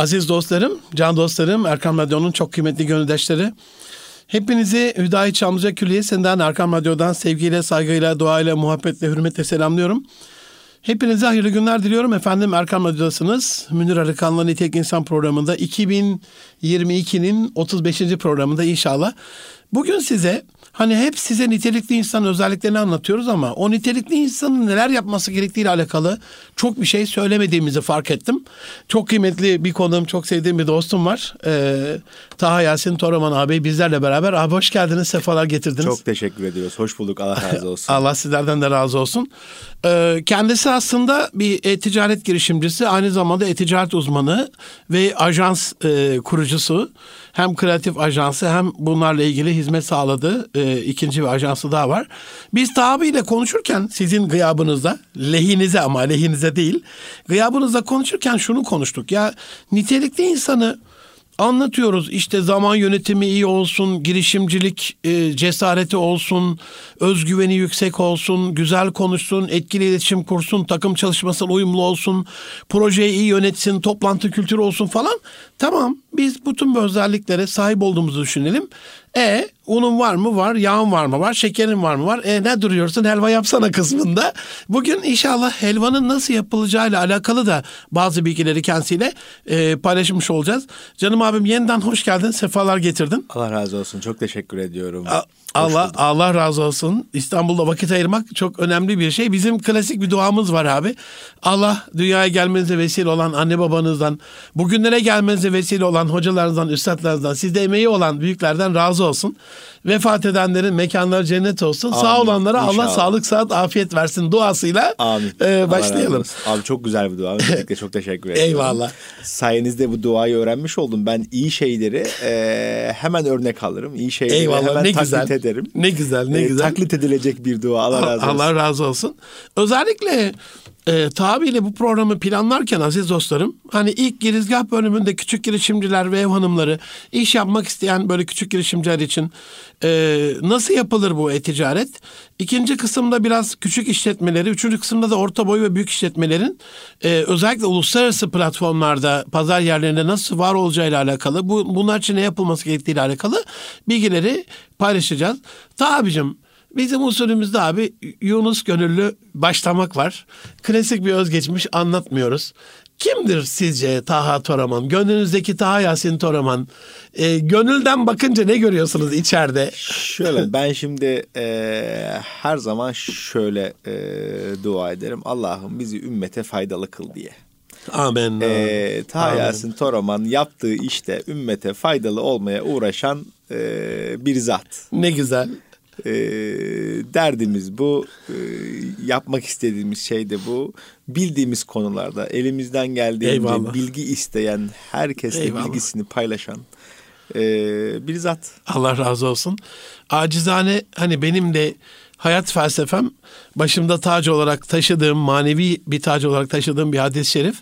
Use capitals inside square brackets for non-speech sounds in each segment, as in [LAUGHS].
Aziz dostlarım, can dostlarım, Erkam Radyo'nun çok kıymetli gönüldaşları. Hepinizi Hüdayi Çamlıca Külliyesi'nden, Erkam Radyo'dan sevgiyle, saygıyla, duayla, muhabbetle, hürmetle selamlıyorum. Hepinize hayırlı günler diliyorum. Efendim Erkam Radyo'dasınız. Münir Arıkan'la Nitek İnsan programında 2022'nin 35. programında inşallah. Bugün size Hani hep size nitelikli insan özelliklerini anlatıyoruz ama o nitelikli insanın neler yapması gerektiği ile alakalı çok bir şey söylemediğimizi fark ettim. Çok kıymetli bir konuğum, çok sevdiğim bir dostum var. Ee, Taha Yasin Toraman abi bizlerle beraber. Abi hoş geldiniz, sefalar getirdiniz. Çok teşekkür ediyoruz. Hoş bulduk. Allah razı [LAUGHS] olsun. Allah sizlerden de razı olsun. Ee, kendisi aslında bir e-ticaret girişimcisi, aynı zamanda e-ticaret uzmanı ve ajans e, kurucusu hem kreatif ajansı hem bunlarla ilgili hizmet sağladığı e, ikinci bir ajansı daha var. Biz Tabi ile konuşurken sizin gıyabınızda lehinize ama lehinize değil gıyabınızda konuşurken şunu konuştuk. Ya nitelikli insanı anlatıyoruz. İşte zaman yönetimi iyi olsun, girişimcilik e, cesareti olsun, özgüveni yüksek olsun, güzel konuşsun, etkili iletişim kursun, takım çalışmasına uyumlu olsun, projeyi iyi yönetsin, toplantı kültürü olsun falan. Tamam biz bütün bu özelliklere sahip olduğumuzu düşünelim. E unun var mı? Var. Yağın var mı? Var. Şekerin var mı? Var. E ne duruyorsun? Helva yapsana kısmında. Bugün inşallah helvanın nasıl yapılacağıyla alakalı da bazı bilgileri kendisiyle e, paylaşmış olacağız. Canım abim yeniden hoş geldin. Sefalar getirdin. Allah razı olsun. Çok teşekkür ediyorum. A- Allah Allah razı olsun. İstanbul'da vakit ayırmak çok önemli bir şey. Bizim klasik bir duamız var abi. Allah dünyaya gelmenize vesile olan anne babanızdan, bugünlere gelmenize vesile olan hocalarınızdan, üstadlarınızdan, sizde emeği olan büyüklerden razı olsun. Vefat edenlerin mekanları cennet olsun. Amin. Sağ olanlara İnşallah. Allah sağlık, saat, afiyet versin duasıyla Amin. E, başlayalım. Abi çok güzel bir dua. Özellikle çok teşekkür ederim. Eyvallah. Sayenizde bu duayı öğrenmiş oldum. Ben iyi şeyleri e, hemen örnek alırım. İyi şeyleri Eyvallah, hemen ne taklit güzel. ederim. Ne güzel, ne e, güzel. Taklit edilecek bir dua. Allah razı olsun. Allah razı olsun. Özellikle e, tabiyle bu programı planlarken aziz dostlarım hani ilk girizgah bölümünde küçük girişimciler ve ev hanımları iş yapmak isteyen böyle küçük girişimciler için e, nasıl yapılır bu e-ticaret? İkinci kısımda biraz küçük işletmeleri, üçüncü kısımda da orta boy ve büyük işletmelerin e, özellikle uluslararası platformlarda, pazar yerlerinde nasıl var olacağıyla alakalı, bu, bunlar için ne yapılması gerektiğiyle alakalı bilgileri paylaşacağız. Ta Bizim usulümüzde abi Yunus gönüllü başlamak var. Klasik bir özgeçmiş anlatmıyoruz. Kimdir sizce Taha Toraman? Gönlünüzdeki Taha Yasin Toraman. E, gönülden bakınca ne görüyorsunuz içeride? Şöyle [LAUGHS] ben şimdi e, her zaman şöyle e, dua ederim. Allah'ım bizi ümmete faydalı kıl diye. Amin. E, Taha Yasin Toraman yaptığı işte ümmete faydalı olmaya uğraşan e, bir zat. Ne güzel. E, derdimiz bu. E, yapmak istediğimiz şey de bu. Bildiğimiz konularda elimizden geldiğince Eyvallah. bilgi isteyen, herkesle Eyvallah. bilgisini paylaşan e, bir zat. Allah razı olsun. Acizane hani benim de hayat felsefem başımda tac olarak taşıdığım, manevi bir tac olarak taşıdığım bir hadis-i şerif.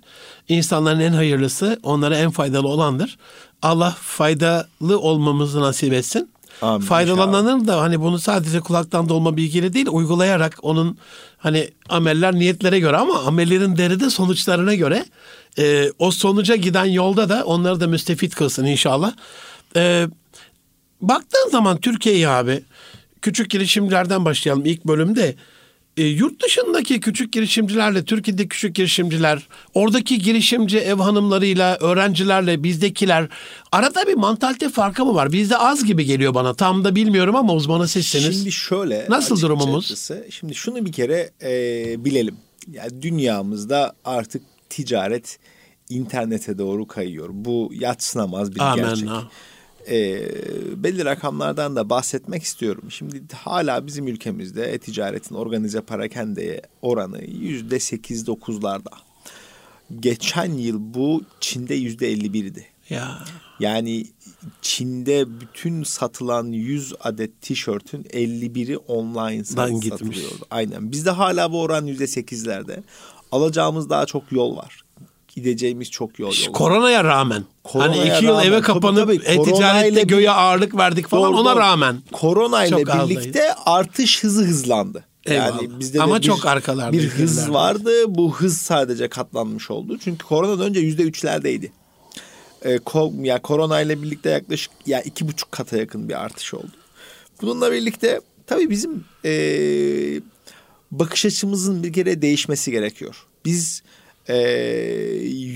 İnsanların en hayırlısı, onlara en faydalı olandır. Allah faydalı olmamızı nasip etsin. Amin, Faydalananın da hani bunu sadece kulaktan dolma bilgiyle değil uygulayarak onun hani ameller niyetlere göre ama amellerin deride sonuçlarına göre e, o sonuca giden yolda da onları da müstefit kılsın inşallah. E, baktığın zaman Türkiye'yi abi küçük girişimlerden başlayalım ilk bölümde. E, yurt dışındaki küçük girişimcilerle Türkiye'de küçük girişimciler, oradaki girişimci ev hanımlarıyla, öğrencilerle bizdekiler arada bir mantalite farkı mı var? Bizde az gibi geliyor bana. Tam da bilmiyorum ama uzmanı sizsiniz. Şimdi şöyle. Nasıl durumumuz? Şimdi şunu bir kere e, bilelim. Yani dünyamızda artık ticaret internete doğru kayıyor. Bu yatsınamaz bir Amen gerçek. Ha e, belli rakamlardan da bahsetmek istiyorum. Şimdi hala bizim ülkemizde e-ticaretin organize parakendeye oranı yüzde sekiz dokuzlarda. Geçen yıl bu Çin'de yüzde elli birdi. Ya. Yani Çin'de bütün satılan 100 adet tişörtün 51'i online satılıyordu. Aynen. Bizde hala bu oran %8'lerde. Alacağımız daha çok yol var gideceğimiz çok yol yol. Koronaya rağmen. Koronaya hani iki yıl eve kapanıp e-ticarette göğe ağırlık verdik falan doğru, ona rağmen. Korona ile birlikte artış hızı hızlandı. Eyvallah. Yani bizde Ama bir, çok arkalarda. Bir hız vardı. Bu hız sadece katlanmış oldu. Çünkü koronadan önce yüzde üçlerdeydi. e, ko, ya korona ile birlikte yaklaşık ya iki buçuk kata yakın bir artış oldu. Bununla birlikte tabii bizim e, bakış açımızın bir kere değişmesi gerekiyor. Biz e,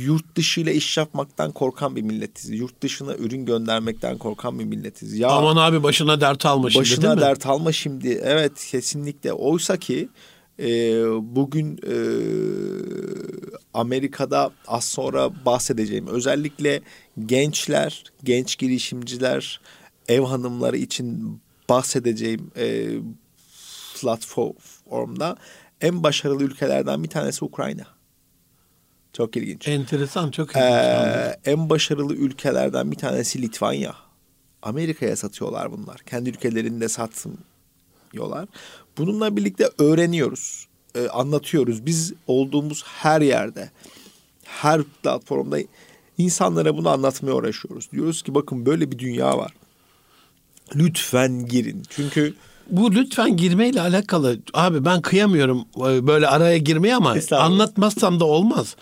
yurt dışı ile iş yapmaktan korkan bir milletiz. Yurt dışına ürün göndermekten korkan bir milletiz. Ya Aman abi başına dert alma şimdi başına değil mi? dert alma şimdi. Evet kesinlikle. Oysa ki e, bugün e, Amerika'da az sonra bahsedeceğim. Özellikle gençler, genç girişimciler, ev hanımları için bahsedeceğim e, platformda en başarılı ülkelerden bir tanesi Ukrayna. Çok ilginç. Enteresan, çok ilginç. Ee, en başarılı ülkelerden bir tanesi Litvanya. Amerika'ya satıyorlar bunlar. Kendi ülkelerinde satmıyorlar. Bununla birlikte öğreniyoruz, e, anlatıyoruz. Biz olduğumuz her yerde, her platformda insanlara bunu anlatmaya uğraşıyoruz. Diyoruz ki bakın böyle bir dünya var. Lütfen girin. Çünkü bu lütfen girmeyle alakalı abi ben kıyamıyorum e, böyle araya girmeye ama anlatmazsam da olmaz.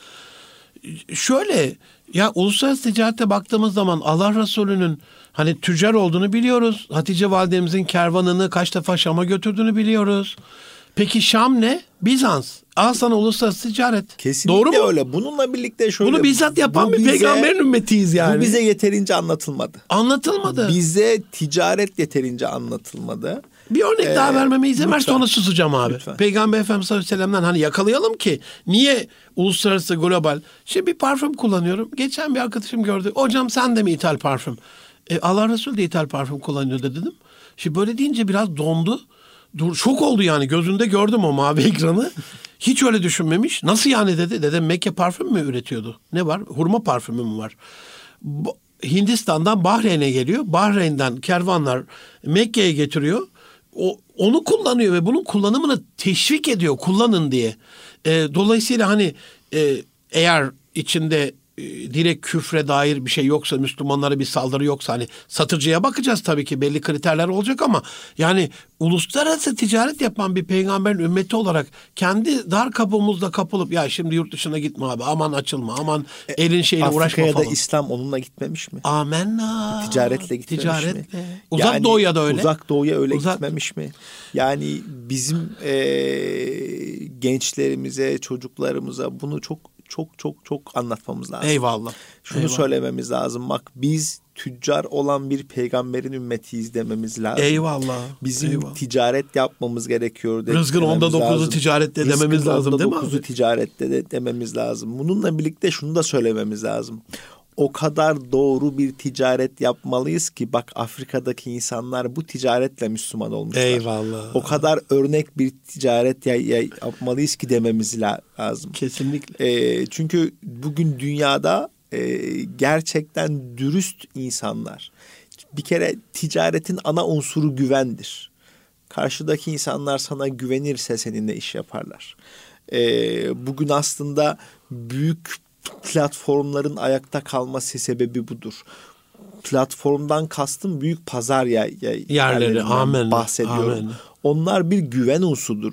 Şöyle ya uluslararası ticarete baktığımız zaman Allah Resulü'nün hani tüccar olduğunu biliyoruz. Hatice validemizin kervanını kaç defa Şam'a götürdüğünü biliyoruz. Peki Şam ne? Bizans. Al sana uluslararası ticaret. Kesinlikle Doğru mu? öyle. Bununla birlikte şöyle. Bunu bizzat yapan bir bize, peygamberin ümmetiyiz yani. Bu bize yeterince anlatılmadı. Anlatılmadı. Bize ticaret yeterince anlatılmadı. Bir örnek ee, daha vermeme izin ver sonra susacağım abi. Lütfen. Peygamber Efendimiz sallallahu aleyhi ve sellem'den hani yakalayalım ki niye uluslararası global. Şimdi bir parfüm kullanıyorum. Geçen bir arkadaşım gördü. Hocam sen de mi ithal parfüm? E, Allah Resulü de ithal parfüm kullanıyor dedim. Şimdi böyle deyince biraz dondu. Dur, şok oldu yani gözünde gördüm o mavi [LAUGHS] ekranı. Hiç öyle düşünmemiş. Nasıl yani dedi. Dedim Mekke parfüm mü üretiyordu? Ne var? Hurma parfümü mü var? Hindistan'dan Bahreyn'e geliyor. Bahreyn'den kervanlar Mekke'ye getiriyor o, onu kullanıyor ve bunun kullanımını teşvik ediyor kullanın diye. E, dolayısıyla hani e, eğer içinde direkt küfre dair bir şey yoksa Müslümanlara bir saldırı yoksa hani satıcıya bakacağız tabii ki belli kriterler olacak ama yani uluslararası ticaret yapan bir peygamberin ümmeti olarak kendi dar kapımızda kapılıp ya şimdi yurt dışına gitme abi aman açılma aman e, elin şeyle Afrika'ya uğraşma falan. Afrika'ya da İslam onunla gitmemiş mi? Amenna. Ticaretle gitmemiş Ticaretle. mi? Uzak yani, doğuya da öyle. Uzak doğuya öyle uzak... gitmemiş mi? Yani bizim e, gençlerimize çocuklarımıza bunu çok çok çok çok anlatmamız lazım. Eyvallah. Şunu Eyvallah. söylememiz lazım. Bak biz tüccar olan bir peygamberin ümmetiyiz dememiz lazım. Eyvallah. Bizim Eyvallah. ticaret yapmamız gerekiyor. Rızkın onda dokuzu ticarette Rızkın dememiz lazım değil mi abi? dokuzu ticarette de dememiz lazım. Bununla birlikte şunu da söylememiz lazım o kadar doğru bir ticaret yapmalıyız ki bak Afrika'daki insanlar bu ticaretle Müslüman olmuşlar. Eyvallah. O kadar örnek bir ticaret ya, ya, yapmalıyız ki dememiz lazım. Kesinlikle. E, çünkü bugün dünyada e, gerçekten dürüst insanlar. Bir kere ticaretin ana unsuru güvendir. Karşıdaki insanlar sana güvenirse seninle iş yaparlar. E, bugün aslında büyük platformların ayakta kalması sebebi budur. Platformdan kastım büyük pazar ya, ya yerleri amen bahsediyorum. Amen. Onlar bir güven unsurudur.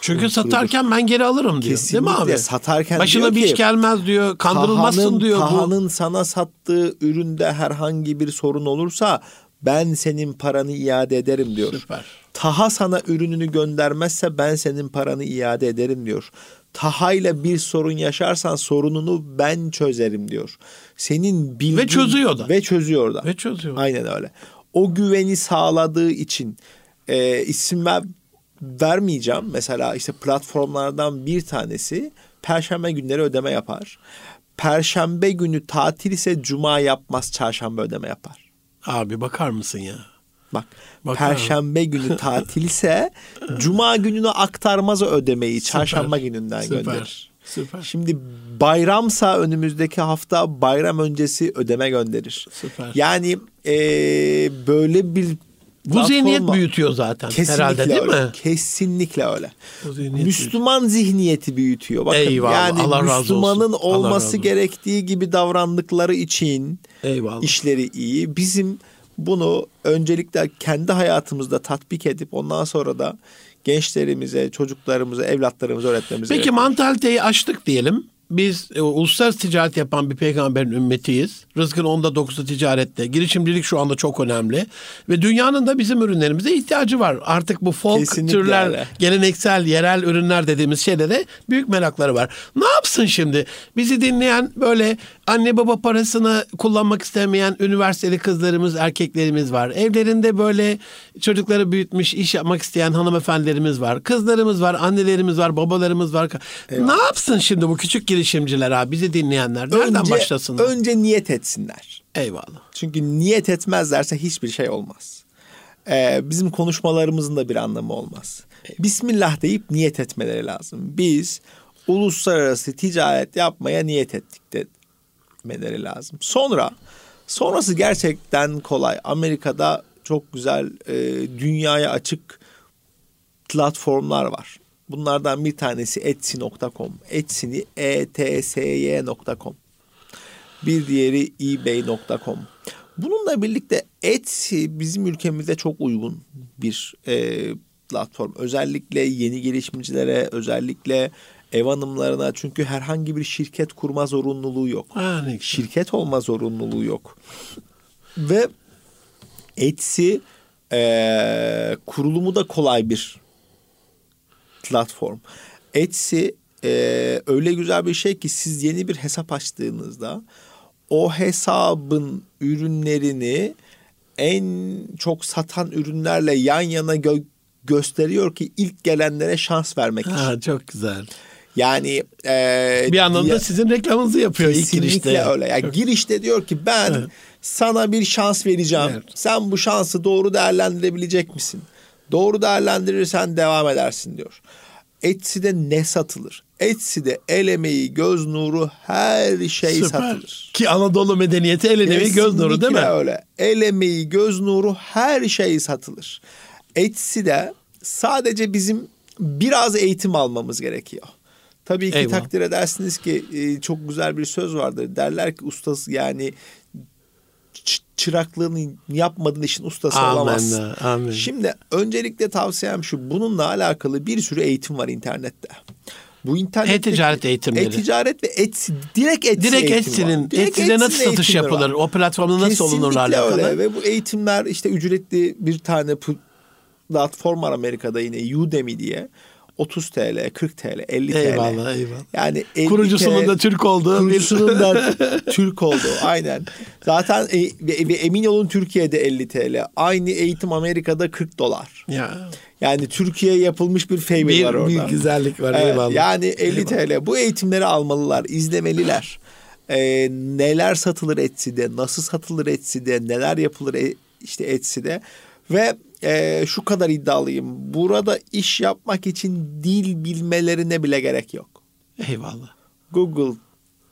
Çünkü unsurudur. satarken ben geri alırım diyor. Kesinlikle değil mi abi? Satarken Başına bir iş gelmez diyor. Kandırılmazsın Taha'nın, diyor. Taha'nın bu. sana sattığı üründe herhangi bir sorun olursa ben senin paranı iade ederim diyor. Süper. Taha sana ürününü göndermezse ben senin paranı iade ederim diyor. Taha ile bir sorun yaşarsan sorununu ben çözerim diyor. Senin bildiğin... Ve çözüyor da. Ve çözüyor da. Ve çözüyor. Aynen öyle. O güveni sağladığı için e, isim ver, vermeyeceğim. Mesela işte platformlardan bir tanesi Perşembe günleri ödeme yapar. Perşembe günü tatil ise Cuma yapmaz, Çarşamba ödeme yapar. Abi bakar mısın ya? Bak Bakalım. Perşembe günü [LAUGHS] tatilse Cuma gününü aktarmaz o ödemeyi. Süper. Çarşamba gününden Süper. gönderir. Süper. Şimdi bayramsa önümüzdeki hafta bayram öncesi ödeme gönderir. Süper. Yani e, böyle bir bu zihniyet büyütüyor zaten Kesinlikle herhalde değil öyle. mi? Kesinlikle öyle. Müslüman büyütüyor. zihniyeti büyütüyor. Bakın Eyvallah, yani Allah Müslümanın razı olması razı gerektiği gibi davrandıkları için Eyvallah. işleri iyi. Bizim bunu öncelikle kendi hayatımızda tatbik edip ondan sonra da gençlerimize, çocuklarımıza, evlatlarımıza öğretmemiz Peki gerekiyor. mantaliteyi açtık diyelim. Biz e, uluslararası ticaret yapan bir peygamberin ümmetiyiz. Rızkın onda dokuzu ticarette. Girişimcilik şu anda çok önemli. Ve dünyanın da bizim ürünlerimize ihtiyacı var. Artık bu folk Kesinlikle türler, öyle. geleneksel, yerel ürünler dediğimiz şeylere büyük merakları var. Ne yapsın şimdi? Bizi dinleyen böyle anne baba parasını kullanmak istemeyen üniversiteli kızlarımız, erkeklerimiz var. Evlerinde böyle çocukları büyütmüş, iş yapmak isteyen hanımefendilerimiz var. Kızlarımız var, annelerimiz var, babalarımız var. Eyvallah. Ne yapsın şimdi bu küçük girişimciler abi, bizi dinleyenler? Nereden önce, başlasınlar? Önce niyet etsinler. Eyvallah. Çünkü niyet etmezlerse hiçbir şey olmaz. Ee, bizim konuşmalarımızın da bir anlamı olmaz. Eyvallah. Bismillah deyip niyet etmeleri lazım. Biz uluslararası ticaret yapmaya niyet ettik demeleri lazım. Sonra sonrası gerçekten kolay. Amerika'da çok güzel e, dünyaya açık platformlar var. Bunlardan bir tanesi etsy.com. Etsy'ni etsy.com. Bir diğeri ebay.com. Bununla birlikte Etsy bizim ülkemizde çok uygun bir e, platform. Özellikle yeni gelişimcilere, özellikle ev hanımlarına çünkü herhangi bir şirket kurma zorunluluğu yok. Yani. Şirket olma zorunluluğu yok. Ve Etsy e, kurulumu da kolay bir platform. Etsy e, öyle güzel bir şey ki siz yeni bir hesap açtığınızda o hesabın ürünlerini en çok satan ürünlerle yan yana gö- gösteriyor ki ilk gelenlere şans vermek için. Ha, çok güzel. Yani e, bir anlamda ya, sizin reklamınızı yapıyor ilk girişte. Öyle. Yani girişte diyor ki ben evet. sana bir şans vereceğim. Evet. Sen bu şansı doğru değerlendirebilecek misin? Doğru değerlendirirsen devam edersin diyor. Etsy'de ne satılır? Etsy'de el emeği, göz nuru her şey Süper. satılır. Ki Anadolu medeniyeti el emeği, göz nuru değil mi? öyle. El emeği, göz nuru her şey satılır. Etsy'de sadece bizim biraz eğitim almamız gerekiyor. Tabii ki Eyvallah. takdir edersiniz ki e, çok güzel bir söz vardır. Derler ki ustası yani çıraklığını yapmadığın işin ustası amen, olamazsın. Amen. Şimdi öncelikle tavsiyem şu. Bununla alakalı bir sürü eğitim var internette. Bu internet e-ticaret eğitimleri. E-ticaret ve Etsy direkt Etsy direkt Etsy'nin Etsy'de nasıl satış yapılır? Var. O platformda nasıl Kesinlikle olunurlar alakalı. öyle ve bu eğitimler işte ücretli bir tane platform var Amerika'da yine Udemy diye. 30 TL, 40 TL, 50 TL. Eyvallah eyvallah. Yani 50 kurucusunun TL, da Türk olduğu. Kurucusunun da [LAUGHS] Türk olduğu aynen. Zaten e, ve emin olun Türkiye'de 50 TL. Aynı eğitim Amerika'da 40 dolar. Ya. Yani Türkiye'ye yapılmış bir favor bir, var orada. Bir güzellik var evet, eyvallah. Yani 50 eyvallah. TL. Bu eğitimleri almalılar, izlemeliler. Ee, neler satılır Etsy'de, nasıl satılır Etsy'de, neler yapılır e, işte Etsy'de. Ve e, şu kadar iddialıyım. Burada iş yapmak için dil bilmelerine bile gerek yok. Eyvallah. Google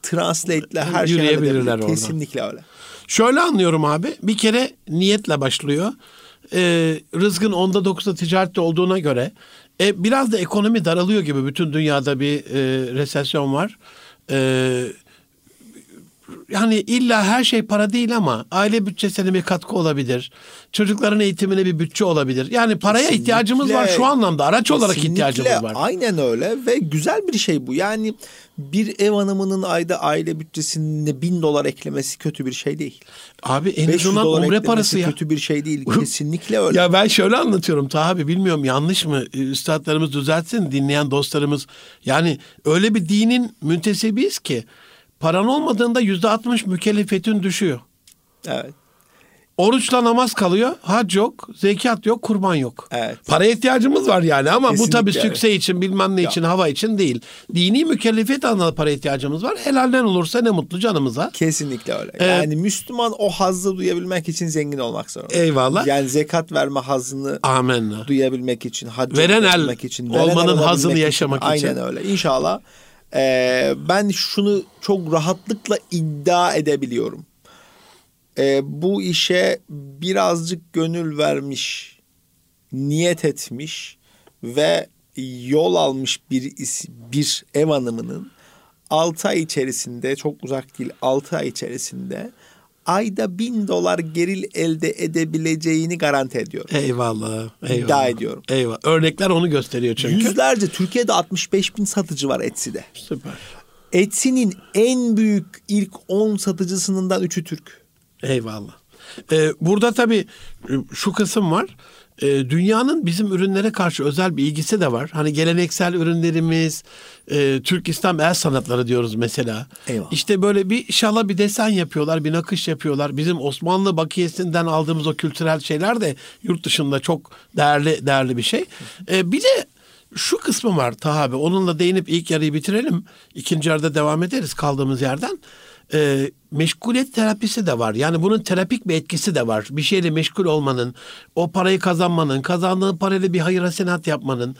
Translate'le her şey Yürüyebilirler orada. Kesinlikle öyle. Şöyle anlıyorum abi. Bir kere niyetle başlıyor. Ee, rızkın onda dokuzda ticarette olduğuna göre e, biraz da ekonomi daralıyor gibi bütün dünyada bir e, resesyon var. E, yani illa her şey para değil ama aile bütçesine bir katkı olabilir. Çocukların eğitimine bir bütçe olabilir. Yani paraya Kesinlikle. ihtiyacımız var şu anlamda. Araç Kesinlikle. olarak ihtiyacımız var. Aynen öyle ve güzel bir şey bu. Yani bir ev hanımının ayda aile bütçesine bin dolar eklemesi kötü bir şey değil. Abi en azından umre parası ya. kötü bir şey değil. Kesinlikle öyle. Ya ben şöyle anlatıyorum Taha bilmiyorum yanlış mı? Üstadlarımız düzeltsin dinleyen dostlarımız. Yani öyle bir dinin müntesibiyiz ki Paran olmadığında yüzde altmış mükellefetin düşüyor. Evet. Oruçla namaz kalıyor, hac yok, zekat yok, kurban yok. Evet. Para ihtiyacımız var yani ama Kesinlikle bu tabii evet. sükse için bilmem ne için, ya. hava için değil. Dini mükellefiyet anlamda para ihtiyacımız var. Helalden olursa ne mutlu canımıza. Kesinlikle öyle. Ee, yani Müslüman o hazzı duyabilmek için zengin olmak zorunda. Eyvallah. Yani zekat verme hazzını Amenna. duyabilmek için, hac veren el için, olmanın hazzını yaşamak için. Aynen öyle. İnşallah ee, ben şunu çok rahatlıkla iddia edebiliyorum. Ee, bu işe birazcık gönül vermiş, niyet etmiş ve yol almış bir bir ev hanımının 6 ay içerisinde çok uzak değil 6 ay içerisinde ayda bin dolar geril elde edebileceğini garanti ediyorum. Eyvallah. eyvallah. İddia ediyorum. Eyvallah. Örnekler onu gösteriyor çünkü. Yüzlerce Türkiye'de 65 bin satıcı var Etsy'de. Süper. Etsy'nin en büyük ilk 10 satıcısından 3'ü Türk. Eyvallah. Ee, burada tabii e, şu kısım var. Ee, dünyanın bizim ürünlere karşı özel bir ilgisi de var. Hani geleneksel ürünlerimiz, e, Türk İslam el sanatları diyoruz mesela. Eyvallah. İşte böyle bir şala bir desen yapıyorlar, bir nakış yapıyorlar. Bizim Osmanlı bakiyesinden aldığımız o kültürel şeyler de yurt dışında çok değerli değerli bir şey. Ee, bir de şu kısmı var Taha abi. Onunla değinip ilk yarıyı bitirelim. İkinci yarıda devam ederiz kaldığımız yerden e, meşguliyet terapisi de var. Yani bunun terapik bir etkisi de var. Bir şeyle meşgul olmanın, o parayı kazanmanın, kazandığın parayla bir hayır hasenat yapmanın,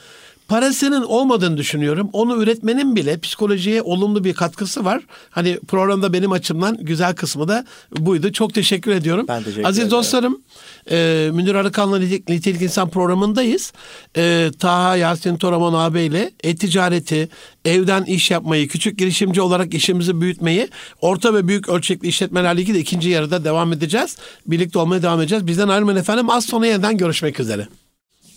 parasının olmadığını düşünüyorum. Onu üretmenin bile psikolojiye olumlu bir katkısı var. Hani programda benim açımdan güzel kısmı da buydu. Çok teşekkür ediyorum. Ben teşekkür Aziz ederim. dostlarım, e, Münir Arıkan'la Nitelik, İnsan programındayız. E, Taha Yasin Toraman ağabeyle e-ticareti, evden iş yapmayı, küçük girişimci olarak işimizi büyütmeyi, orta ve büyük ölçekli işletmelerle ilgili ikinci yarıda devam edeceğiz. Birlikte olmaya devam edeceğiz. Bizden ayrılmayın efendim. Az sonra yeniden görüşmek üzere.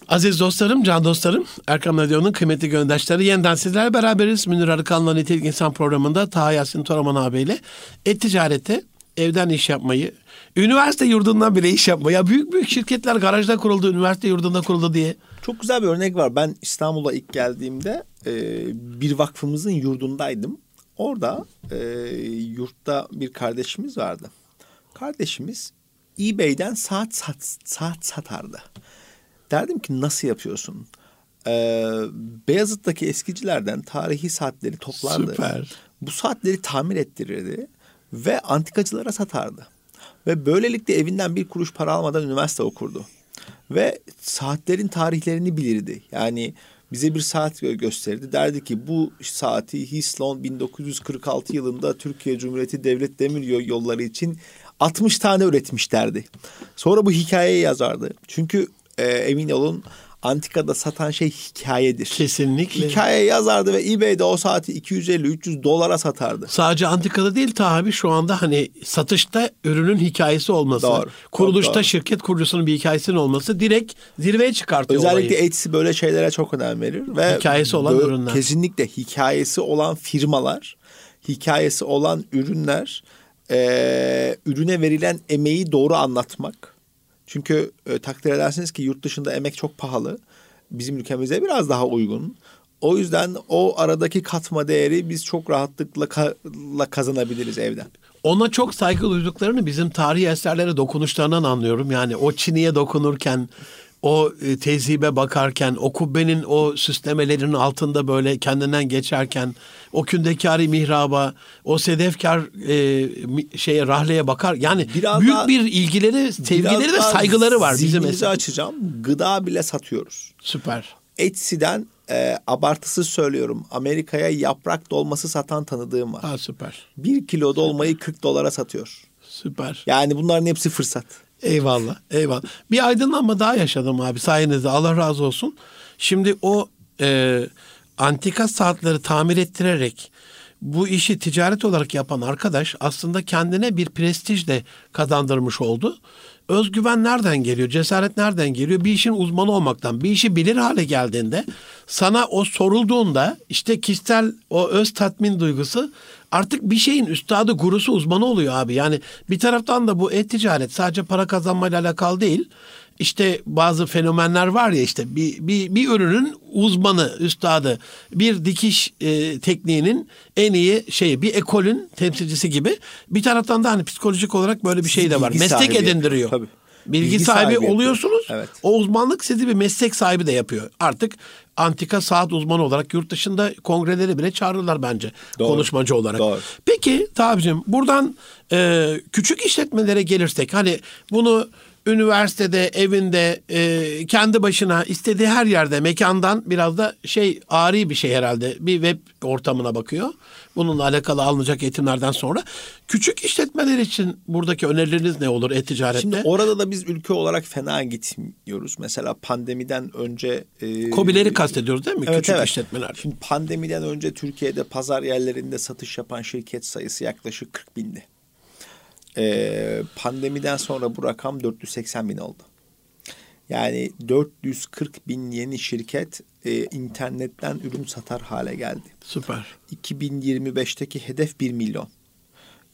Aziz dostlarım, can dostlarım, Erkam Radyo'nun kıymetli göndaşları yeniden sizlerle beraberiz. Münir Arıkan'la Nitelik İnsan programında Taha Yasin Toraman ağabeyle e-ticarete, evden iş yapmayı, üniversite yurdundan bile iş yapmayı, ya büyük büyük şirketler garajda kuruldu, üniversite yurdunda kuruldu diye. Çok güzel bir örnek var. Ben İstanbul'a ilk geldiğimde e, bir vakfımızın yurdundaydım. Orada e, yurtta bir kardeşimiz vardı. Kardeşimiz eBay'den saat sat, saat satardı. Derdim ki nasıl yapıyorsun? Ee, Beyazıt'taki eskicilerden tarihi saatleri toplardı. Süper. Bu saatleri tamir ettirirdi ve antikacılara satardı. Ve böylelikle evinden bir kuruş para almadan üniversite okurdu. Ve saatlerin tarihlerini bilirdi. Yani bize bir saat gö- gösterirdi. Derdi ki bu saati Hislon 1946 yılında Türkiye Cumhuriyeti Devlet Demir Yolları için 60 tane üretmiş derdi. Sonra bu hikayeyi yazardı. Çünkü e, emin olun antikada satan şey hikayedir. Kesinlikle. Hikaye yazardı ve eBay'de o saati 250-300 dolara satardı. Sadece antikada değil tabi şu anda hani satışta ürünün hikayesi olması, Doğru, kuruluşta doğru. şirket kurucusunun bir hikayesinin olması direkt zirveye çıkartıyor Özellikle olayı. Etsy böyle şeylere çok önem verir ve Hikayesi olan bö- ürünler. Kesinlikle hikayesi olan firmalar, hikayesi olan ürünler, eee, ürüne verilen emeği doğru anlatmak. Çünkü e, takdir edersiniz ki yurt dışında emek çok pahalı. Bizim ülkemize biraz daha uygun. O yüzden o aradaki katma değeri biz çok rahatlıkla ka- kazanabiliriz evden. Ona çok saygı duyduklarını bizim tarihi eserlere dokunuşlarından anlıyorum. Yani o çiniye dokunurken, o e, tezhibe bakarken, o kubbenin o süslemelerinin altında böyle kendinden geçerken, o kündekari mihraba, o sedefkar e, şeye rahleye bakar. Yani Biraz büyük daha- bir ilgileri, sevgileri ve saygıları var bizim eser. açacağım. Gıda bile satıyoruz. Süper. Etsy'den e, abartısız söylüyorum. Amerika'ya yaprak dolması satan tanıdığım var. Ha süper. Bir kilo dolmayı 40 dolara satıyor. Süper. Yani bunların hepsi fırsat. Eyvallah, eyvallah. Bir aydınlanma daha yaşadım abi sayenizde. Allah razı olsun. Şimdi o e, antika saatleri tamir ettirerek bu işi ticaret olarak yapan arkadaş aslında kendine bir prestij de kazandırmış oldu. Özgüven nereden geliyor? Cesaret nereden geliyor? Bir işin uzmanı olmaktan. Bir işi bilir hale geldiğinde sana o sorulduğunda işte kişisel o öz tatmin duygusu artık bir şeyin üstadı, gurusu, uzmanı oluyor abi. Yani bir taraftan da bu e-ticaret sadece para kazanmayla alakalı değil. İşte bazı fenomenler var ya işte bir, bir, bir ürünün uzmanı, üstadı, bir dikiş e, tekniğinin en iyi şeyi, bir ekolün temsilcisi gibi. Bir taraftan da hani psikolojik olarak böyle bir şey de var. Bilgi Meslek sahibi edindiriyor. tabii. Bilgi, Bilgi sahibi, sahibi oluyorsunuz. Evet. O uzmanlık sizi bir meslek sahibi de yapıyor. Artık antika saat uzmanı olarak yurt dışında kongreleri bile çağırırlar bence Doğru. konuşmacı olarak. Doğru. Peki Tabicim buradan e, küçük işletmelere gelirsek hani bunu üniversitede, evinde, e, kendi başına istediği her yerde mekandan biraz da şey ari bir şey herhalde. Bir web ortamına bakıyor. Bununla alakalı alınacak eğitimlerden sonra. Küçük işletmeler için buradaki önerileriniz ne olur e-ticarette? Şimdi orada da biz ülke olarak fena gitmiyoruz. Mesela pandemiden önce... E, Kobileri kastediyoruz değil mi? Evet, Küçük evet. işletmeler. Şimdi pandemiden önce Türkiye'de pazar yerlerinde satış yapan şirket sayısı yaklaşık 40 bindi. Ee, pandemiden sonra bu rakam 480 bin oldu. Yani 440 bin yeni şirket e, internetten ürün satar hale geldi. Süper. 2025'teki hedef 1 milyon.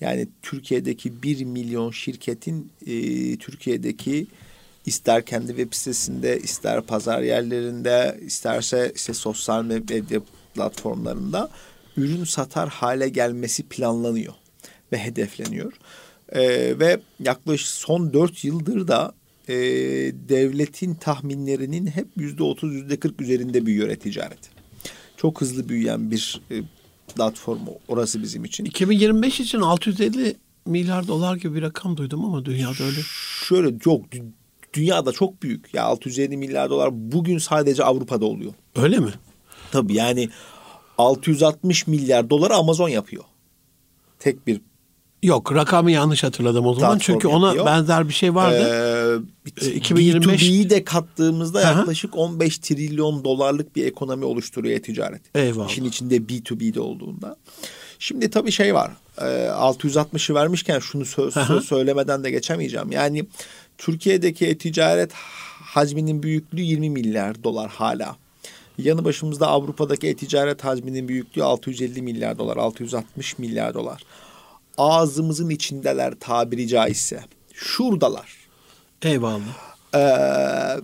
Yani Türkiye'deki 1 milyon şirketin e, Türkiye'deki ister kendi web sitesinde, ister pazar yerlerinde, isterse işte sosyal medya platformlarında ürün satar hale gelmesi planlanıyor ve hedefleniyor. Ee, ve yaklaşık son dört yıldır da e, devletin tahminlerinin hep yüzde otuz, yüzde kırk üzerinde büyüyor e-ticaret. Çok hızlı büyüyen bir e, platform orası bizim için. 2025 için 650 milyar dolar gibi bir rakam duydum ama dünyada öyle. Şöyle çok dünyada çok büyük. Ya 650 milyar dolar bugün sadece Avrupa'da oluyor. Öyle mi? Tabii yani 660 milyar dolar Amazon yapıyor. Tek bir Yok rakamı yanlış hatırladım o zaman. Çünkü ona yapıyor. benzer bir şey vardı. Ee, 2025 B2B'yi de kattığımızda Aha. yaklaşık 15 trilyon dolarlık bir ekonomi oluşturuyor ticaret. Eyvallah. İşin içinde B2B'de olduğunda. Şimdi tabii şey var. E, 660'ı vermişken şunu söz, söz söylemeden de geçemeyeceğim. Yani Türkiye'deki e-ticaret hacminin büyüklüğü 20 milyar dolar hala. Yanı başımızda Avrupa'daki e-ticaret hacminin büyüklüğü 650 milyar dolar, 660 milyar dolar. Ağzımızın içindeler tabiri caizse. Şuradalar. Eyvallah. Ee,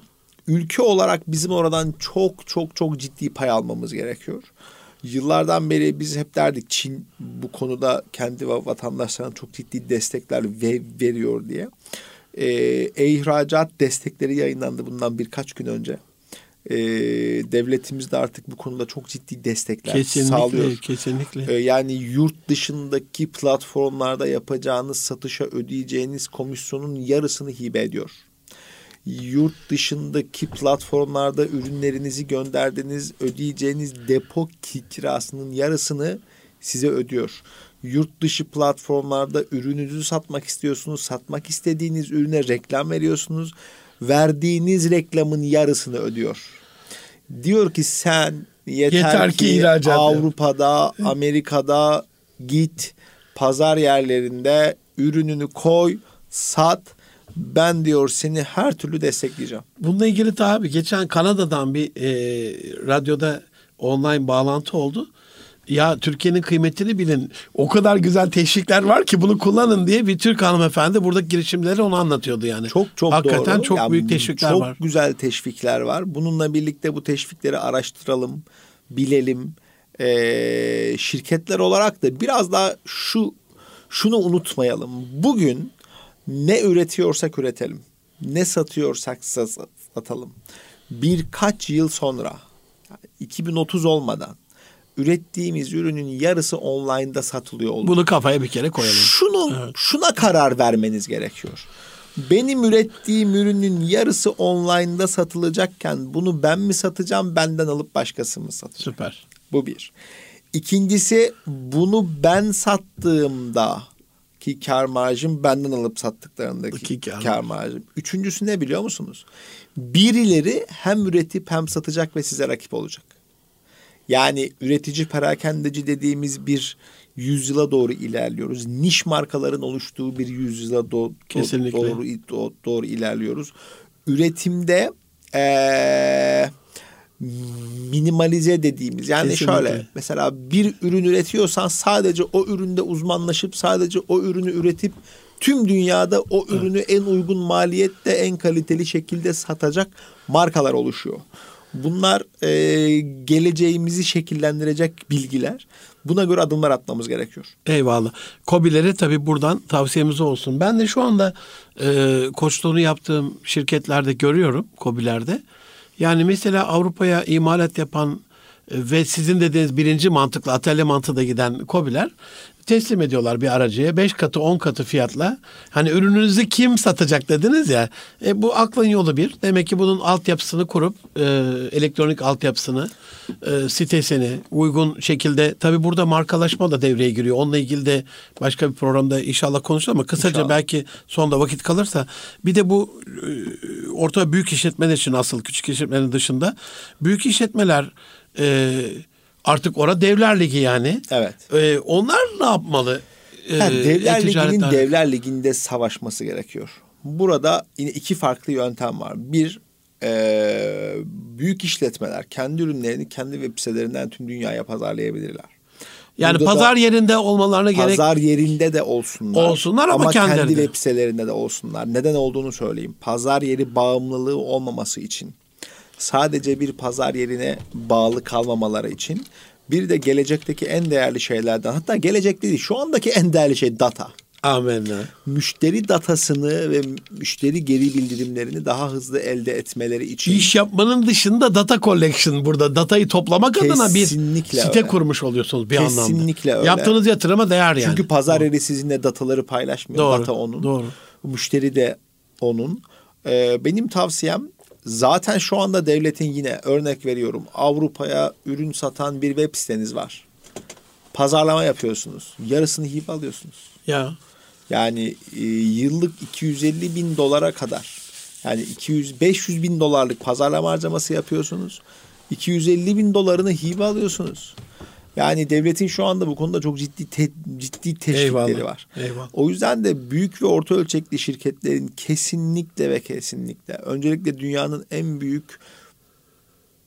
ülke olarak bizim oradan çok çok çok ciddi pay almamız gerekiyor. Yıllardan beri biz hep derdik Çin bu konuda kendi vatandaşlarına çok ciddi destekler veriyor diye e, e-ihracat destekleri yayınlandı bundan birkaç gün önce. E, devletimiz de artık bu konuda çok ciddi destekler kesinlikle, sağlıyor. Kesinlikle. E, yani yurt dışındaki platformlarda yapacağınız satışa ödeyeceğiniz komisyonun yarısını hibe ediyor. Yurt dışındaki platformlarda ürünlerinizi gönderdiğiniz ödeyeceğiniz depo kirasının yarısını size ödüyor yurt dışı platformlarda ürününüzü satmak istiyorsunuz. Satmak istediğiniz ürüne reklam veriyorsunuz. Verdiğiniz reklamın yarısını ödüyor. Diyor ki sen yeter, yeter ki, ki Avrupa'da, Amerika'da git pazar yerlerinde ürününü koy, sat. Ben diyor seni her türlü destekleyeceğim. Bununla ilgili tabi geçen Kanada'dan bir e, radyoda online bağlantı oldu ya Türkiye'nin kıymetini bilin. O kadar güzel teşvikler var ki bunu kullanın diye bir Türk hanımefendi buradaki girişimleri onu anlatıyordu yani. Çok çok Hakikaten doğru. çok yani büyük teşvikler çok var. Çok güzel teşvikler var. Bununla birlikte bu teşvikleri araştıralım, bilelim. Ee, şirketler olarak da biraz daha şu şunu unutmayalım. Bugün ne üretiyorsak üretelim. Ne satıyorsak satalım. Birkaç yıl sonra 2030 olmadan ürettiğimiz ürünün yarısı online'da satılıyor olur. Bunu kafaya bir kere koyalım. Şunu evet. şuna karar vermeniz gerekiyor. Benim ürettiğim ürünün yarısı online'da satılacakken bunu ben mi satacağım, benden alıp başkası mı satacak? Süper. Bu bir. İkincisi bunu ben sattığımda ki kar marjım benden alıp sattıklarındaki kar, kar marjım. Üçüncüsü ne biliyor musunuz? Birileri hem üretip hem satacak ve size rakip olacak. Yani üretici perakendeci dediğimiz bir yüzyıla doğru ilerliyoruz. Niş markaların oluştuğu bir yüzyıla do- do- doğru do- doğru ilerliyoruz. Üretimde ee, minimalize dediğimiz yani Kesinlikle. şöyle mesela bir ürün üretiyorsan sadece o üründe uzmanlaşıp sadece o ürünü üretip tüm dünyada o ürünü evet. en uygun maliyette en kaliteli şekilde satacak markalar oluşuyor. Bunlar e, geleceğimizi şekillendirecek bilgiler. Buna göre adımlar atmamız gerekiyor. Eyvallah. Kobilere tabii buradan tavsiyemiz olsun. Ben de şu anda e, koçluğunu yaptığım şirketlerde görüyorum Kobilerde. Yani mesela Avrupa'ya imalat yapan ve sizin dediğiniz birinci mantıkla atölye mantığında giden kobiler teslim ediyorlar bir aracıya. Beş katı on katı fiyatla. Hani ürününüzü kim satacak dediniz ya. E, bu aklın yolu bir. Demek ki bunun altyapısını kurup e, elektronik altyapısını e, sitesini uygun şekilde tabi burada markalaşma da devreye giriyor. Onunla ilgili de başka bir programda inşallah konuşalım ama kısaca inşallah. belki sonda vakit kalırsa bir de bu e, orta büyük işletmeler için asıl küçük işletmenin dışında büyük işletmeler e, Artık ora Devler Ligi yani. Evet. Ee, onlar ne yapmalı? Ee, yani Devler Ligi'nin Devler Ligi'nde savaşması gerekiyor. Burada yine iki farklı yöntem var. Bir e, büyük işletmeler kendi ürünlerini kendi web sitelerinden tüm dünyaya pazarlayabilirler. Yani Burada pazar yerinde olmalarına gerek pazar yerinde de olsunlar. Olsunlar ama, ama kendi web sitelerinde de olsunlar. Neden olduğunu söyleyeyim. Pazar yeri bağımlılığı olmaması için. Sadece bir pazar yerine bağlı kalmamaları için. Bir de gelecekteki en değerli şeylerden hatta gelecek değil şu andaki en değerli şey data. Amenna. Müşteri datasını ve müşteri geri bildirimlerini daha hızlı elde etmeleri için. İş yapmanın dışında data collection burada datayı toplamak Kesinlikle adına bir site öyle. kurmuş oluyorsunuz bir Kesinlikle anlamda. Kesinlikle öyle. Yaptığınız yatırıma değer yani. Çünkü pazar yeri sizinle dataları paylaşmıyor. Doğru, Data onun. Doğru. Müşteri de onun. Ee, benim tavsiyem zaten şu anda devletin yine örnek veriyorum Avrupa'ya ürün satan bir web siteniz var. Pazarlama yapıyorsunuz. Yarısını hibe alıyorsunuz. Ya. Yani e, yıllık 250 bin dolara kadar yani 200 500 bin dolarlık pazarlama harcaması yapıyorsunuz. 250 bin dolarını hibe alıyorsunuz. Yani devletin şu anda bu konuda çok ciddi te, ciddi teşvikleri Eyvallah. var. Eyvallah. O yüzden de büyük ve orta ölçekli şirketlerin kesinlikle ve kesinlikle öncelikle dünyanın en büyük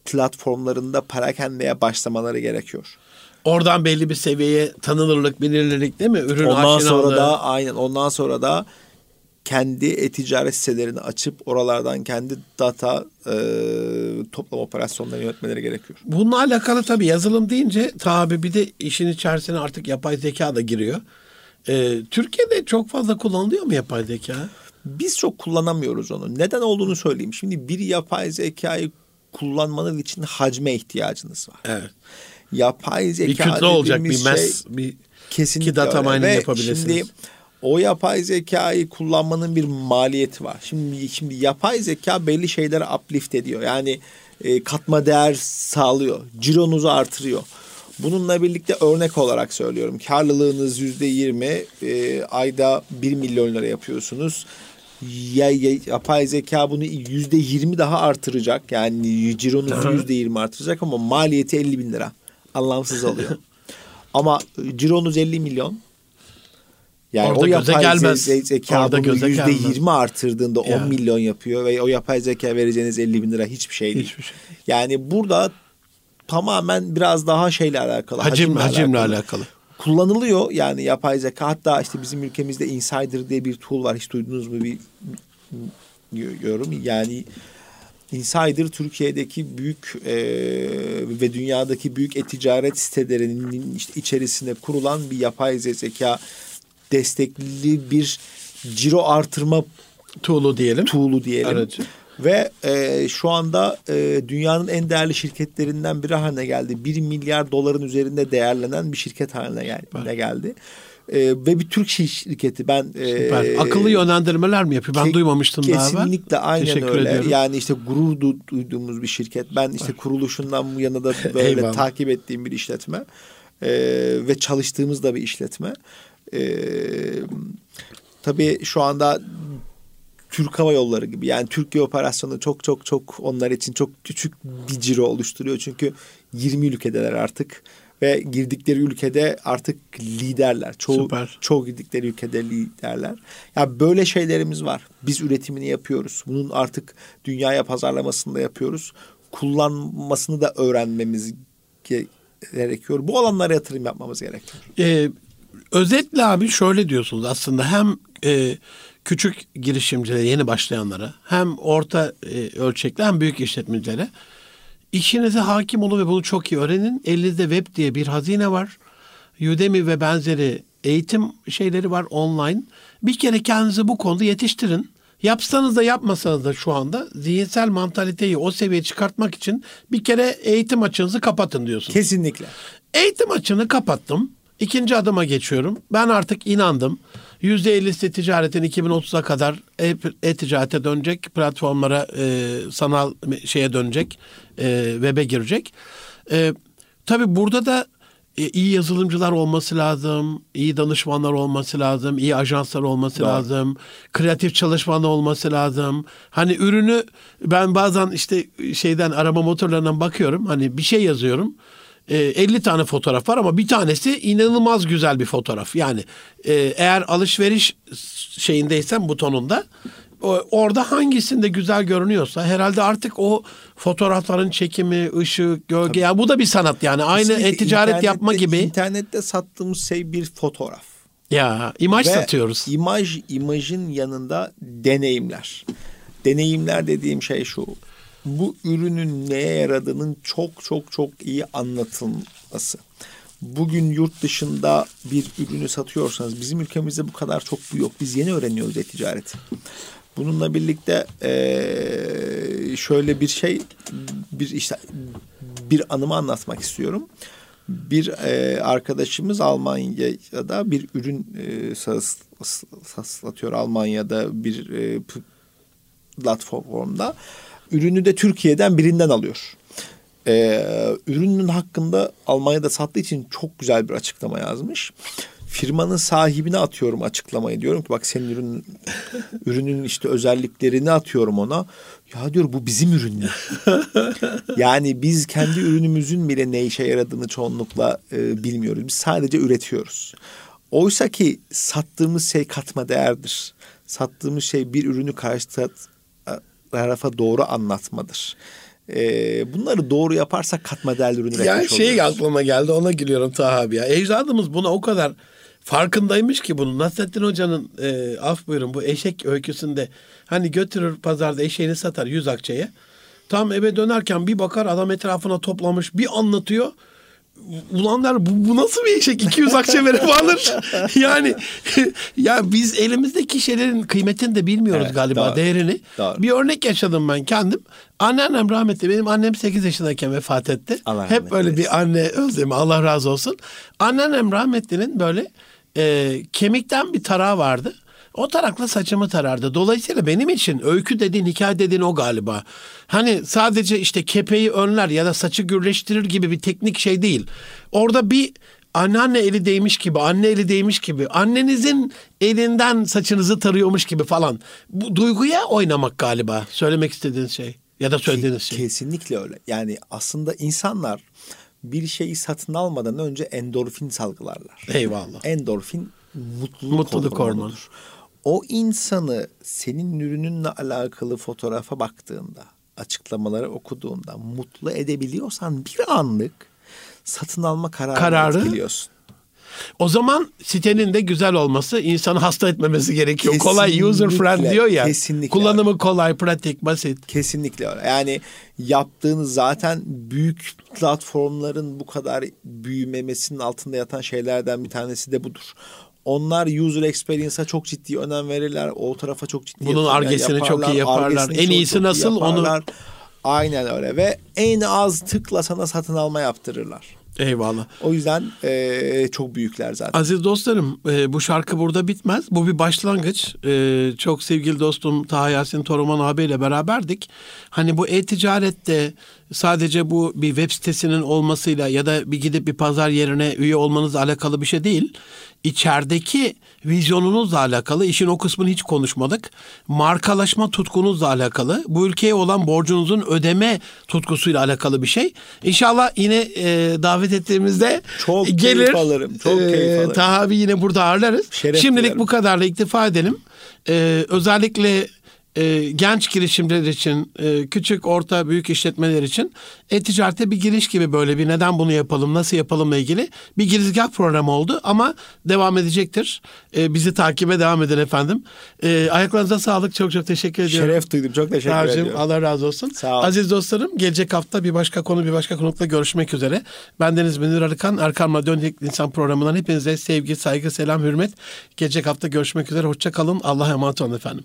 platformlarında parakendeye başlamaları gerekiyor. Oradan belli bir seviyeye tanınırlık, bilinirlik değil mi? Ürün ondan sonra da aynen ondan sonra da kendi e-ticaret sitelerini açıp oralardan kendi data e, toplama operasyonlarını yönetmeleri gerekiyor. Bununla alakalı tabii yazılım deyince tabii bir de işin içerisine artık yapay zeka da giriyor. E, Türkiye'de çok fazla kullanılıyor mu yapay zeka? Biz çok kullanamıyoruz onu. Neden olduğunu söyleyeyim. Şimdi bir yapay zekayı kullanmanız için hacme ihtiyacınız var. Evet yapay zeka bir kütle olacak bir mes şey, bir kesinlikle ki data mining yapabilirsiniz. Şimdi o yapay zekayı kullanmanın bir maliyeti var. Şimdi şimdi yapay zeka belli şeyleri uplift ediyor. Yani e, katma değer sağlıyor. Cironuzu artırıyor. Bununla birlikte örnek olarak söylüyorum. Karlılığınız yüzde yirmi, e, ayda bir milyon lira yapıyorsunuz. Ya, ya, yapay zeka bunu yüzde yirmi daha artıracak. Yani cironuzu yüzde yirmi artıracak ama maliyeti elli bin lira anlamsız oluyor. [LAUGHS] Ama cironuz 50 milyon. Yani Orada o yapay gelmez. zeka Orada bunu yüzde yirmi artırdığında yani. 10 milyon yapıyor ve o yapay zeka vereceğiniz 50 bin lira hiçbir şey değil. Hiçbir şey. Yani burada tamamen biraz daha şeyle alakalı. Hacim, hacimle, hacimle alakalı. alakalı. Kullanılıyor yani yapay zeka. Hatta işte bizim ülkemizde Insider diye bir tool var. Hiç duydunuz mu bir yorum. Yani Insider Türkiye'deki büyük e, ve dünyadaki büyük e-ticaret sitelerinin işte içerisinde kurulan bir yapay zeka destekli bir ciro artırma tool'u diyelim. Tool'u diyelim. Aracı. Ve e, şu anda e, dünyanın en değerli şirketlerinden biri haline geldi. Bir milyar doların üzerinde değerlenen bir şirket haline geldi. Evet. geldi. E, ve bir Türk şirketi. Ben Süper. E, Akıllı yönlendirmeler mi yapıyor? Ben ke- duymamıştım daha Kesinlikle aynen Teşekkür öyle. Ediyorum. Yani işte gurur du- duyduğumuz bir şirket. Ben işte Var. kuruluşundan bu yana da böyle [LAUGHS] takip ettiğim bir işletme. E, ve çalıştığımız da bir işletme. E, tabii şu anda Türk Hava Yolları gibi yani Türkiye operasyonu çok çok çok onlar için çok küçük bir ciro oluşturuyor. Çünkü 20 ülkedeler artık ve girdikleri ülkede artık liderler. Çoğu Süper. çoğu girdikleri ülkede liderler. Ya yani böyle şeylerimiz var. Biz üretimini yapıyoruz. Bunun artık dünyaya pazarlamasını da yapıyoruz. Kullanmasını da öğrenmemiz gerekiyor. Bu alanlara yatırım yapmamız gerekiyor. Ee, özetle abi şöyle diyorsunuz aslında hem e, küçük girişimcilere yeni başlayanlara hem orta e, ölçekli hem büyük işletmecilere İşinize hakim olun ve bunu çok iyi öğrenin. Elinizde web diye bir hazine var. Udemy ve benzeri eğitim şeyleri var online. Bir kere kendinizi bu konuda yetiştirin. Yapsanız da yapmasanız da şu anda zihinsel mantaliteyi o seviyeye çıkartmak için bir kere eğitim açınızı kapatın diyorsunuz. Kesinlikle. Eğitim açını kapattım. İkinci adıma geçiyorum. Ben artık inandım. %50'si ticaretin 2030'a kadar e-ticarete dönecek. Platformlara, e, sanal şeye dönecek. E, web'e girecek. E, tabii burada da e, iyi yazılımcılar olması lazım, iyi danışmanlar olması lazım, iyi ajanslar olması Doğru. lazım, kreatif çalışmanlar olması lazım. Hani ürünü ben bazen işte şeyden arama motorlarından bakıyorum. Hani bir şey yazıyorum. 50 e, tane fotoğraf var ama bir tanesi inanılmaz güzel bir fotoğraf. Yani e, eğer alışveriş şeyindeysen butonunda orada hangisinde güzel görünüyorsa herhalde artık o fotoğrafların çekimi, ışık, gölge Tabii. ya bu da bir sanat yani. Aynı e-ticaret yapma gibi. İnternette sattığımız şey bir fotoğraf. Ya imaj Ve satıyoruz. imaj imajın yanında deneyimler. Deneyimler dediğim şey şu. Bu ürünün neye yaradığının çok çok çok iyi anlatılması. Bugün yurt dışında bir ürünü satıyorsanız bizim ülkemizde bu kadar çok bu yok. Biz yeni öğreniyoruz e-ticareti. Bununla birlikte şöyle bir şey bir işte bir anımı anlatmak istiyorum. Bir arkadaşımız Almanya'da bir ürün satıyor Almanya'da bir platformda. Ürünü de Türkiye'den birinden alıyor. Ee, ürünün hakkında Almanya'da sattığı için çok güzel bir açıklama yazmış. Firmanın sahibine atıyorum açıklamayı diyorum ki bak senin ürün [LAUGHS] ürünün işte özelliklerini atıyorum ona. Ya diyor bu bizim ürün. [LAUGHS] yani biz kendi ürünümüzün bile ne işe yaradığını çoğunlukla e, bilmiyoruz. Biz sadece üretiyoruz. Oysa ki sattığımız şey katma değerdir. Sattığımız şey bir ürünü karşı tarafa doğru anlatmadır. Ee, bunları doğru yaparsak katma değerli ürün üretmiş yani şey oluyoruz. aklıma geldi ona gülüyorum Taha abi ya. Ecdadımız buna o kadar farkındaymış ki bunun. Nasrettin Hoca'nın e, af buyurun bu eşek öyküsünde hani götürür pazarda eşeğini satar yüz akçeye. Tam eve dönerken bir bakar adam etrafına toplamış bir anlatıyor ulanlar bu, bu nasıl bir eşek? 200 akçe verip [LAUGHS] alır. Yani [LAUGHS] ya biz elimizdeki şeylerin kıymetini de bilmiyoruz evet, galiba doğru, değerini. Doğru. bir örnek yaşadım ben kendim. Anneannem rahmetli benim annem 8 yaşındayken vefat etti. Allah hep böyle bir anne özlemi Allah razı olsun. Anneannem rahmetlinin böyle e, kemikten bir tarağı vardı o tarakla saçımı tarardı. Dolayısıyla benim için öykü dediğin, hikaye dediğin o galiba. Hani sadece işte kepeği önler ya da saçı gürleştirir gibi bir teknik şey değil. Orada bir anneanne eli değmiş gibi, anne eli değmiş gibi, annenizin elinden saçınızı tarıyormuş gibi falan. Bu duyguya oynamak galiba söylemek istediğiniz şey ya da söylediğiniz şey. Kesinlikle öyle. Yani aslında insanlar bir şeyi satın almadan önce endorfin salgılarlar. Eyvallah. Endorfin mutluluk, mutluluk hormonudur o insanı senin ürününle alakalı fotoğrafa baktığında, açıklamaları okuduğunda mutlu edebiliyorsan bir anlık satın alma kararı, kararı etkiliyorsun. O zaman sitenin de güzel olması, insanı hasta etmemesi gerekiyor. Kesinlikle, kolay, user friend diyor ya. Kesinlikle. Kullanımı öyle. kolay, pratik, basit. Kesinlikle öyle. Yani yaptığınız zaten büyük platformların bu kadar büyümemesinin altında yatan şeylerden bir tanesi de budur. Onlar user experience'a çok ciddi önem verirler. O tarafa çok ciddi Bunun argesini çok iyi yaparlar. En iyisi nasıl onu Aynen öyle ve en az tıkla sana satın alma yaptırırlar. Eyvallah. O yüzden e, çok büyükler zaten. Aziz dostlarım e, bu şarkı burada bitmez. Bu bir başlangıç. E, çok sevgili dostum Taha Yasin Toruman abiyle beraberdik. Hani bu e-ticarette sadece bu bir web sitesinin olmasıyla ya da bir gidip bir pazar yerine üye olmanızla alakalı bir şey değil. İçerideki vizyonunuzla alakalı işin o kısmını hiç konuşmadık. Markalaşma tutkunuzla alakalı. Bu ülkeye olan borcunuzun ödeme tutkusuyla alakalı bir şey. İnşallah yine e, davet ettiğimizde çok gelir. Keyif alırım. Çok e, keyif alırım. Taha abi yine burada ağırlarız. Şeref Şimdilik dilerim. bu kadarla iktifa edelim. E, özellikle e, genç girişimciler için, e, küçük, orta, büyük işletmeler için e-ticarete bir giriş gibi böyle bir neden bunu yapalım, nasıl yapalımla ilgili bir girizgah programı oldu ama devam edecektir. E, bizi takibe devam edin efendim. E, ayaklarınıza sağlık. Çok çok teşekkür ediyorum. Şeref duydum. Çok teşekkür Tarcım, ediyorum. Allah razı olsun. Sağ ol. Aziz dostlarım gelecek hafta bir başka konu bir başka konukla görüşmek üzere. Ben Deniz Münir Arıkan. Erkan Radyo İnsan programından hepinize sevgi, saygı, selam, hürmet. Gelecek hafta görüşmek üzere. Hoşça kalın. Allah'a emanet olun efendim.